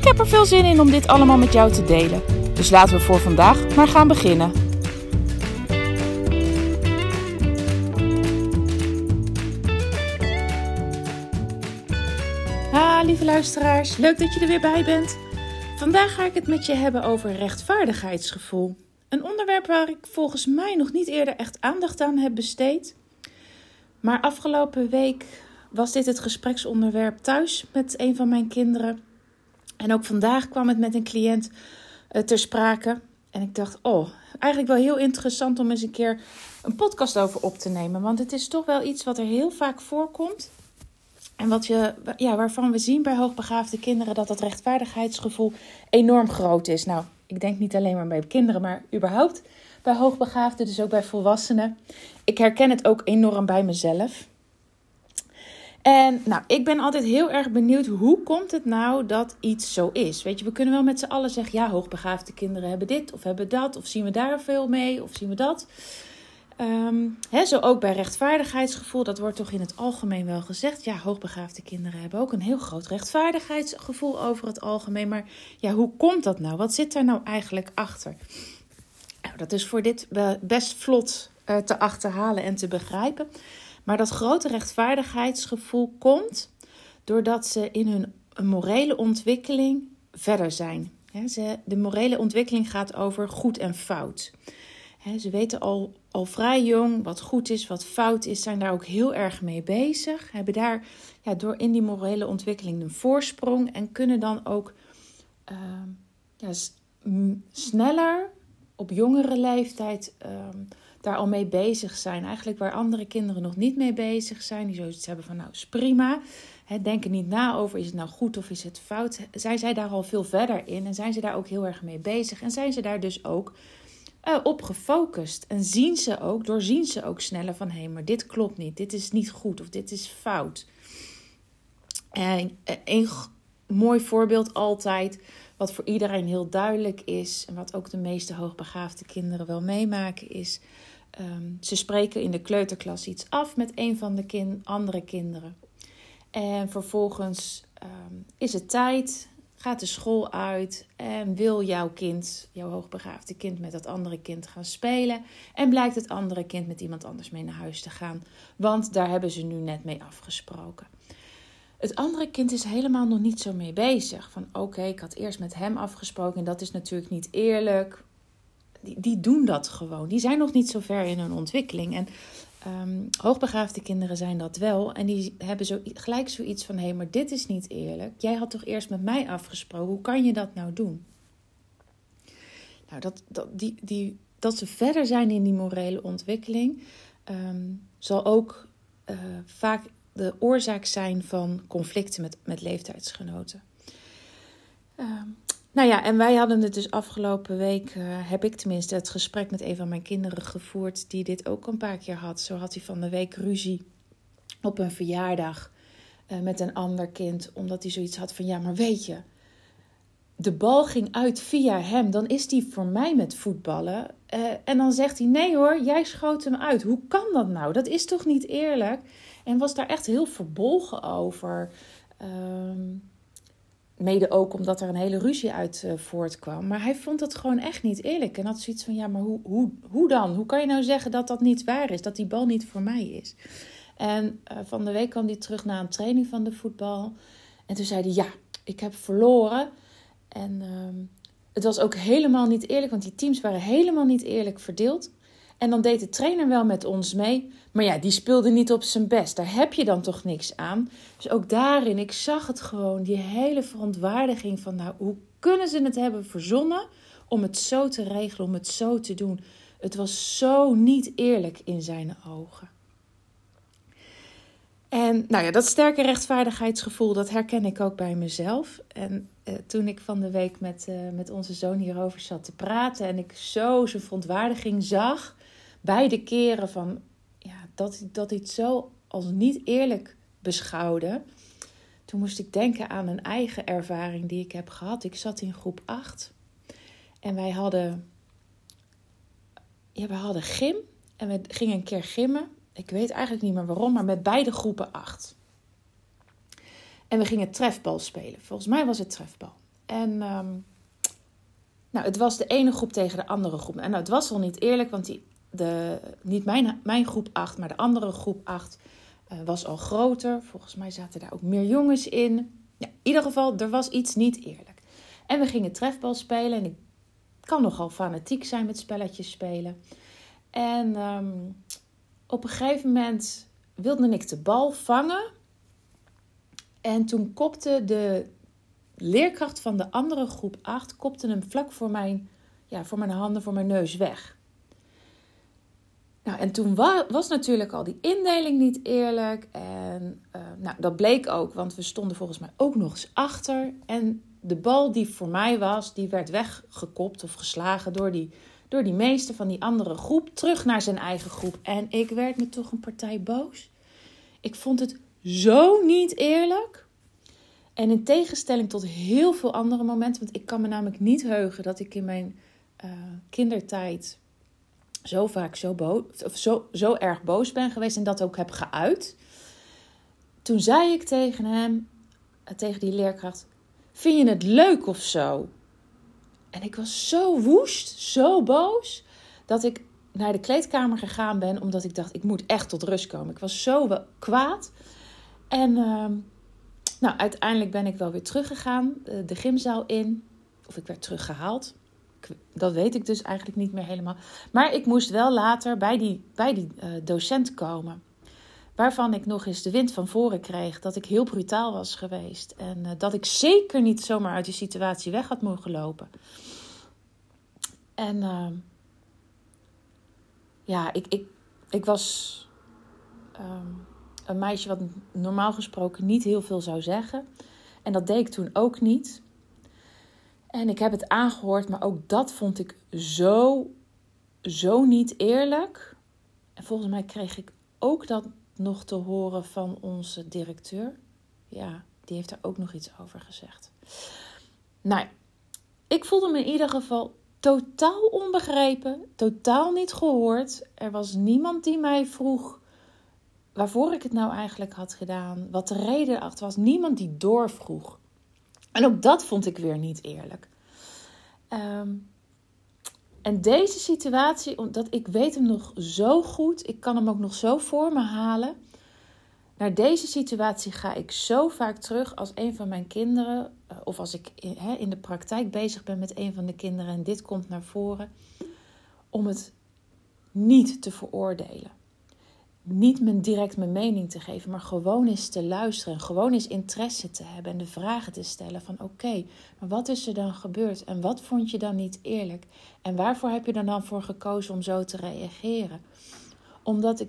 Ik heb er veel zin in om dit allemaal met jou te delen. Dus laten we voor vandaag maar gaan beginnen. Ha, lieve luisteraars, leuk dat je er weer bij bent. Vandaag ga ik het met je hebben over rechtvaardigheidsgevoel. Een onderwerp waar ik volgens mij nog niet eerder echt aandacht aan heb besteed. Maar afgelopen week was dit het gespreksonderwerp thuis met een van mijn kinderen. En ook vandaag kwam het met een cliënt uh, ter sprake. En ik dacht, oh, eigenlijk wel heel interessant om eens een keer een podcast over op te nemen. Want het is toch wel iets wat er heel vaak voorkomt. En wat je, ja, waarvan we zien bij hoogbegaafde kinderen dat dat rechtvaardigheidsgevoel enorm groot is. Nou, ik denk niet alleen maar bij kinderen, maar überhaupt bij hoogbegaafden, dus ook bij volwassenen. Ik herken het ook enorm bij mezelf. En nou, ik ben altijd heel erg benieuwd hoe komt het nou dat iets zo is? Weet je, we kunnen wel met z'n allen zeggen, ja, hoogbegaafde kinderen hebben dit of hebben dat, of zien we daar veel mee, of zien we dat. Um, zo ook bij rechtvaardigheidsgevoel, dat wordt toch in het algemeen wel gezegd. Ja, hoogbegaafde kinderen hebben ook een heel groot rechtvaardigheidsgevoel over het algemeen. Maar ja, hoe komt dat nou? Wat zit daar nou eigenlijk achter? Nou, dat is voor dit best vlot uh, te achterhalen en te begrijpen. Maar dat grote rechtvaardigheidsgevoel komt doordat ze in hun morele ontwikkeling verder zijn. De morele ontwikkeling gaat over goed en fout. Ze weten al, al vrij jong wat goed is, wat fout is, zijn daar ook heel erg mee bezig. Hebben daar ja, door in die morele ontwikkeling een voorsprong en kunnen dan ook uh, ja, sneller op jongere leeftijd uh, daar al mee bezig zijn. Eigenlijk waar andere kinderen nog niet mee bezig zijn. Die zoiets hebben van, nou, is prima. He, denken niet na over, is het nou goed of is het fout. Zijn zij daar al veel verder in en zijn ze daar ook heel erg mee bezig. En zijn ze daar dus ook uh, op gefocust. En zien ze ook, doorzien ze ook sneller van, hé, hey, maar dit klopt niet. Dit is niet goed of dit is fout. En eh, een mooi voorbeeld altijd wat voor iedereen heel duidelijk is en wat ook de meeste hoogbegaafde kinderen wel meemaken, is um, ze spreken in de kleuterklas iets af met een van de andere kinderen. En vervolgens um, is het tijd, gaat de school uit en wil jouw kind, jouw hoogbegaafde kind, met dat andere kind gaan spelen. En blijkt het andere kind met iemand anders mee naar huis te gaan, want daar hebben ze nu net mee afgesproken. Het andere kind is helemaal nog niet zo mee bezig. Van oké, ik had eerst met hem afgesproken en dat is natuurlijk niet eerlijk. Die, die doen dat gewoon. Die zijn nog niet zo ver in hun ontwikkeling. En um, hoogbegaafde kinderen zijn dat wel. En die hebben zo, gelijk zoiets van: hé, hey, maar dit is niet eerlijk. Jij had toch eerst met mij afgesproken? Hoe kan je dat nou doen? Nou, dat, dat, die, die, dat ze verder zijn in die morele ontwikkeling, um, zal ook uh, vaak de oorzaak zijn van conflicten met, met leeftijdsgenoten. Uh, nou ja, en wij hadden het dus afgelopen week, uh, heb ik tenminste het gesprek met een van mijn kinderen gevoerd, die dit ook een paar keer had. Zo had hij van de week ruzie op een verjaardag uh, met een ander kind, omdat hij zoiets had van: ja, maar weet je, de bal ging uit via hem, dan is die voor mij met voetballen. Uh, en dan zegt hij: nee hoor, jij schoot hem uit. Hoe kan dat nou? Dat is toch niet eerlijk? En was daar echt heel verbolgen over. Um, mede ook omdat er een hele ruzie uit uh, voortkwam. Maar hij vond het gewoon echt niet eerlijk. En had zoiets van: ja, maar hoe, hoe, hoe dan? Hoe kan je nou zeggen dat dat niet waar is? Dat die bal niet voor mij is? En uh, van de week kwam hij terug na een training van de voetbal. En toen zei hij: ja, ik heb verloren. En uh, het was ook helemaal niet eerlijk, want die teams waren helemaal niet eerlijk verdeeld. En dan deed de trainer wel met ons mee. Maar ja, die speelde niet op zijn best. Daar heb je dan toch niks aan. Dus ook daarin, ik zag het gewoon, die hele verontwaardiging van, nou, hoe kunnen ze het hebben verzonnen om het zo te regelen, om het zo te doen? Het was zo niet eerlijk in zijn ogen. En nou ja, dat sterke rechtvaardigheidsgevoel, dat herken ik ook bij mezelf. En eh, toen ik van de week met, uh, met onze zoon hierover zat te praten en ik zo zijn verontwaardiging zag, beide keren van ja, dat, dat het zo als niet eerlijk beschouwde. Toen moest ik denken aan een eigen ervaring die ik heb gehad. Ik zat in groep 8 en wij hadden, ja, we hadden gym en we gingen een keer gimmen. Ik weet eigenlijk niet meer waarom, maar met beide groepen 8. En we gingen trefbal spelen. Volgens mij was het trefbal. En um, nou, het was de ene groep tegen de andere groep. En nou, het was al niet eerlijk, want die, de, niet mijn, mijn groep 8, maar de andere groep 8 uh, eh, was al groter. Volgens mij zaten daar ook meer jongens in. Ja, in ieder geval, er was iets niet eerlijk. En we gingen trefbal spelen. En ik kan nogal fanatiek zijn met spelletjes spelen. En um, op een gegeven moment wilde ik de bal vangen. En toen kopte de leerkracht van de andere groep 8 kopte hem vlak voor mijn, ja, voor mijn handen, voor mijn neus weg. Nou, en toen wa was natuurlijk al die indeling niet eerlijk. En uh, nou, dat bleek ook, want we stonden volgens mij ook nog eens achter. En de bal die voor mij was, die werd weggekopt of geslagen door die, door die meester van die andere groep. Terug naar zijn eigen groep. En ik werd me toch een partij boos. Ik vond het zo niet eerlijk. En in tegenstelling tot heel veel andere momenten, want ik kan me namelijk niet heugen dat ik in mijn uh, kindertijd zo vaak zo, boos, of zo, zo erg boos ben geweest en dat ook heb geuit. Toen zei ik tegen hem, eh, tegen die leerkracht: Vind je het leuk of zo? En ik was zo woest, zo boos, dat ik naar de kleedkamer gegaan ben, omdat ik dacht: ik moet echt tot rust komen. Ik was zo kwaad. En uh, nou, uiteindelijk ben ik wel weer teruggegaan, eh, de gymzaal in. Of ik werd teruggehaald. Dat weet ik dus eigenlijk niet meer helemaal. Maar ik moest wel later bij die, bij die uh, docent komen. Waarvan ik nog eens de wind van voren kreeg dat ik heel brutaal was geweest. En uh, dat ik zeker niet zomaar uit die situatie weg had mogen lopen. En uh, ja, ik, ik, ik was. Um, een meisje wat normaal gesproken niet heel veel zou zeggen. En dat deed ik toen ook niet. En ik heb het aangehoord, maar ook dat vond ik zo, zo niet eerlijk. En volgens mij kreeg ik ook dat nog te horen van onze directeur. Ja, die heeft er ook nog iets over gezegd. Nou, ik voelde me in ieder geval totaal onbegrepen, totaal niet gehoord. Er was niemand die mij vroeg waarvoor ik het nou eigenlijk had gedaan, wat de reden erachter was. Niemand die doorvroeg. En ook dat vond ik weer niet eerlijk. Ehm, en deze situatie, omdat ik weet hem nog zo goed, ik kan hem ook nog zo voor me halen. Naar deze situatie ga ik zo vaak terug als een van mijn kinderen, eh, of als ik in de praktijk bezig ben met een van de kinderen en dit komt naar voren, om het niet te veroordelen niet mijn, direct mijn mening te geven, maar gewoon eens te luisteren. Gewoon eens interesse te hebben en de vragen te stellen van oké, maar wat is er dan gebeurd en wat vond je dan niet eerlijk? En waarvoor heb je er dan voor gekozen om zo te reageren? Omdat ik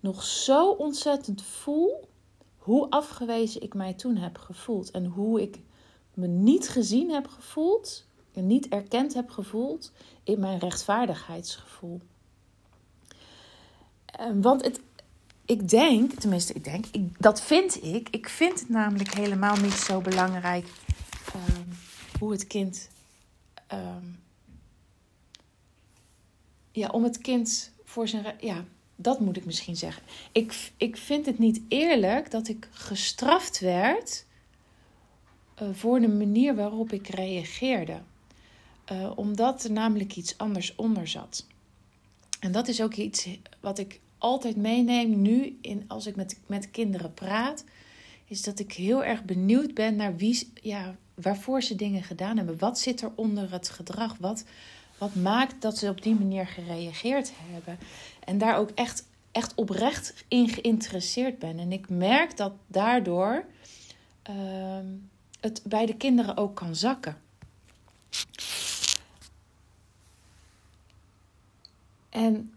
nog zo ontzettend voel hoe afgewezen ik mij toen heb gevoeld en hoe ik me niet gezien heb gevoeld en niet erkend heb gevoeld in mijn rechtvaardigheidsgevoel. Ehm, want het, ik denk, tenminste, ik denk, ik, dat vind ik. Ik vind het namelijk helemaal niet zo belangrijk um, hoe het kind. Um, ja, om het kind voor zijn. Ja, dat moet ik misschien zeggen. Ik, ik vind het niet eerlijk dat ik gestraft werd uh, voor de manier waarop ik reageerde. Uh, omdat er namelijk iets anders onder zat. En dat is ook iets wat ik altijd meeneem nu in, als ik met, met kinderen praat. Is dat ik heel erg benieuwd ben naar wie, ja, waarvoor ze dingen gedaan hebben. Wat zit er onder het gedrag? Wat, wat maakt dat ze op die manier gereageerd hebben? En daar ook echt, echt oprecht in geïnteresseerd ben. En ik merk dat daardoor uh, het bij de kinderen ook kan zakken. En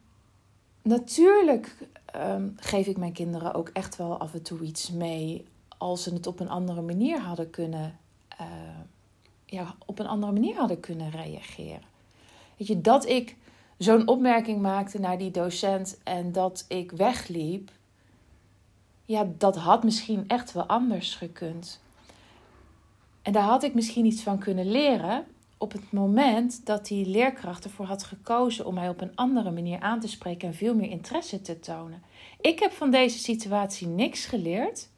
natuurlijk um, geef ik mijn kinderen ook echt wel af en toe iets mee als ze het op een andere manier hadden kunnen uh, ja, op een andere manier hadden kunnen reageren. Weet je, dat ik zo'n opmerking maakte naar die docent en dat ik wegliep, ja, dat had misschien echt wel anders gekund. En daar had ik misschien iets van kunnen leren op het moment dat die leerkracht ervoor had gekozen om mij op een andere manier aan te spreken en veel meer interesse te tonen. Ik heb van deze situatie niks geleerd,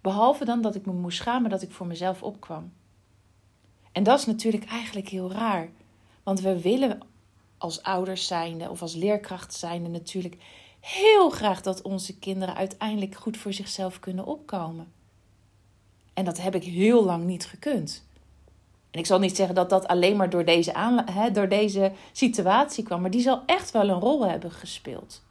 behalve dan dat ik me moest schamen dat ik voor mezelf opkwam. En dat is natuurlijk eigenlijk heel raar, want we willen als ouders zijnde of als leerkracht zijnde natuurlijk heel graag dat onze kinderen uiteindelijk goed voor zichzelf kunnen opkomen. En dat heb ik heel lang niet gekund. En ik zal niet zeggen dat dat alleen maar door deze, hè, door deze situatie kwam, maar die zal echt wel een rol hebben gespeeld.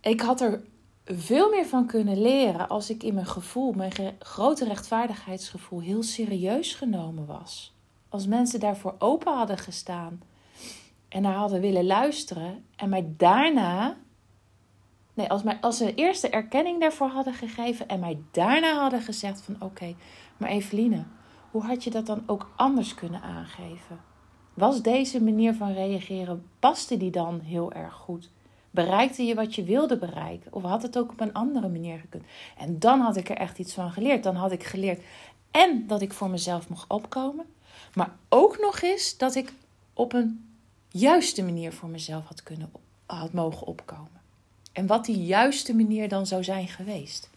Ik had er veel meer van kunnen leren als ik in mijn gevoel, mijn grote rechtvaardigheidsgevoel, heel serieus genomen was. Als mensen daarvoor open hadden gestaan en naar hadden willen luisteren en mij daarna Nee, als, mij, als ze eerst de erkenning daarvoor hadden gegeven en mij daarna hadden gezegd van oké, maar Eveline, hoe had je dat dan ook anders kunnen aangeven? Was deze manier van reageren, paste die dan heel erg goed? Bereikte je wat je wilde bereiken? Of had het ook op een andere manier gekund? En dan had ik er echt iets van geleerd. Dan had ik geleerd en dat ik voor mezelf mocht opkomen. Maar ook nog eens dat ik op een juiste manier voor mezelf had, kunnen, had mogen opkomen. En wat die juiste manier dan zou zijn geweest.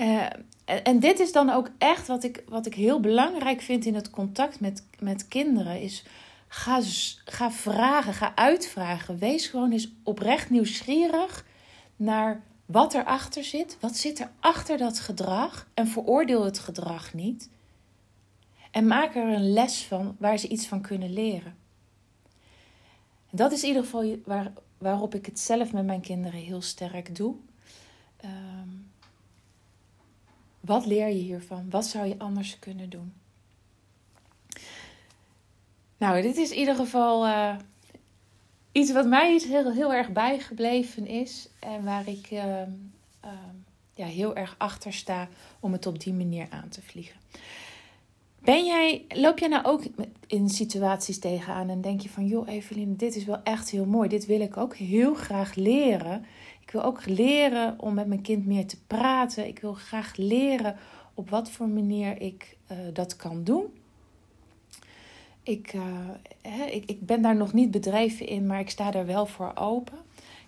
Uh, en, dit is dan ook echt wat ik, wat ik heel belangrijk vind in het contact met, met kinderen. Is ga, ga vragen, ga uitvragen. Wees gewoon eens oprecht nieuwsgierig naar wat erachter zit. Wat zit er achter dat gedrag? En veroordeel het gedrag niet. En maak er een les van waar ze iets van kunnen leren. En dat is in ieder geval waar, waarop ik het zelf met mijn kinderen heel sterk doe. Ehm, wat leer je hiervan? Wat zou je anders kunnen doen? Nou, dit is in ieder geval uh, iets wat mij heel, heel erg bijgebleven is. En waar ik uh, ja, heel erg achter sta om het op die manier aan te vliegen. Ben jij, loop jij nou ook in situaties tegenaan en denk je van, joh Evelien, dit is wel echt heel mooi. Dit wil ik ook heel graag leren. Ik wil ook leren om met mijn kind meer te praten. Ik wil graag leren op wat voor manier ik uh, dat kan doen. Ik, hè, ik, ik ben daar nog niet bedreven in, maar ik sta er wel voor open.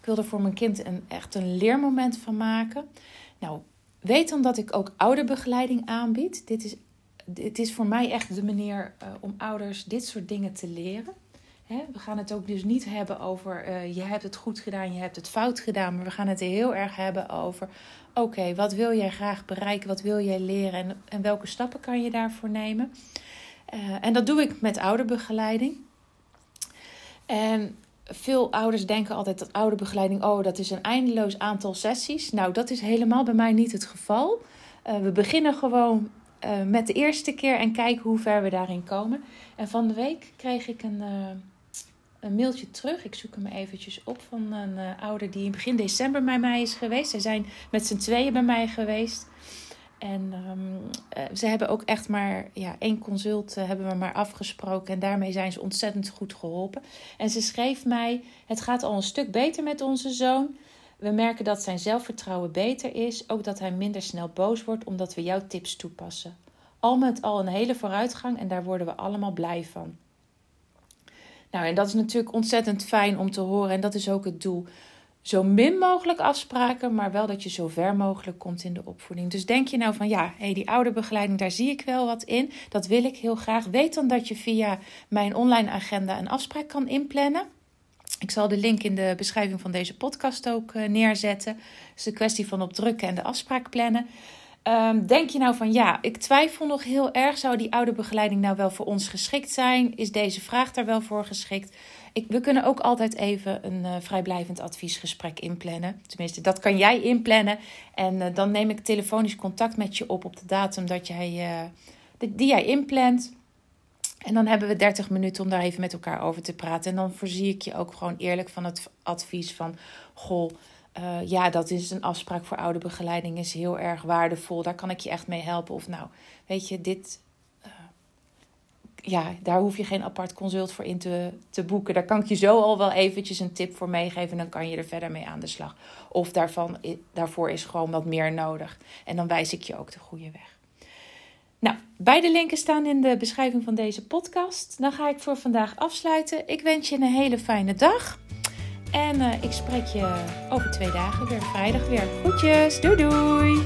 Ik wil er voor mijn kind een, echt een leermoment van maken. Nou, weet dan dat ik ook ouderbegeleiding aanbied. Dit is, dit is voor mij echt de manier uh, om ouders dit soort dingen te leren. Hè, we gaan het ook dus niet hebben over uh, je hebt het goed gedaan, je hebt het fout gedaan. Maar we gaan het heel erg hebben over oké, wat wil jij graag bereiken? Wat wil jij leren? En, en welke stappen kan je daarvoor nemen? Uh, en dat doe ik met ouderbegeleiding. En veel ouders denken altijd dat ouderbegeleiding, oh, dat is een eindeloos aantal sessies. Nou, dat is helemaal bij mij niet het geval. Uh, we beginnen gewoon met de eerste keer en kijken hoe ver we daarin komen. En van de week kreeg ik een, een mailtje terug. Ik zoek hem eventjes op van een uh, ouder die in begin december bij mij is geweest. Zij zijn met z'n tweeën bij mij geweest. En um, uh, ze hebben ook echt maar ja, één consult uh, hebben we maar afgesproken. En daarmee zijn ze ontzettend goed geholpen. En ze schreef mij: Het gaat al een stuk beter met onze zoon. We merken dat zijn zelfvertrouwen beter is. Ook dat hij minder snel boos wordt omdat we jouw tips toepassen. Al met al een hele vooruitgang en daar worden we allemaal blij van. Nou, en dat is natuurlijk ontzettend fijn om te horen. En dat is ook het doel. Zo min mogelijk afspraken, maar wel dat je zo ver mogelijk komt in de opvoeding. Dus denk je nou van ja, hey, die ouderbegeleiding, daar zie ik wel wat in. Dat wil ik heel graag. Weet dan dat je via mijn online agenda een afspraak kan inplannen. Ik zal de link in de beschrijving van deze podcast ook uh, neerzetten. Het is een kwestie van op drukken en de afspraak plannen. Um, denk je nou van ja, ik twijfel nog heel erg. Zou die oude begeleiding nou wel voor ons geschikt zijn? Is deze vraag daar wel voor geschikt? Ik, we kunnen ook altijd even een uh, vrijblijvend adviesgesprek inplannen. Tenminste, dat kan jij inplannen. En uh, dan neem ik telefonisch contact met je op op de datum dat jij, die, die jij inplant. En dan hebben we 30 minuten om daar even met elkaar over te praten. En dan voorzie ik je ook gewoon eerlijk van het advies van: Goh, Uh, ja, dat is een afspraak voor ouderbegeleiding, is heel erg waardevol. Daar kan ik je echt mee helpen. Of nou, weet je, dit. Uh, ja, daar hoef je geen apart consult voor in te, te boeken. Daar kan ik je zo al wel eventjes een tip voor meegeven. En dan kan je er verder mee aan de slag. Of daarvan, daarvoor is gewoon wat meer nodig. En dan wijs ik je ook de goede weg. Nou, beide linken staan in de beschrijving van deze podcast. Dan ga ik voor vandaag afsluiten. Ik wens je een hele fijne dag. En uh, ik spreek je over twee dagen weer, vrijdag weer. Groetjes, doei doei!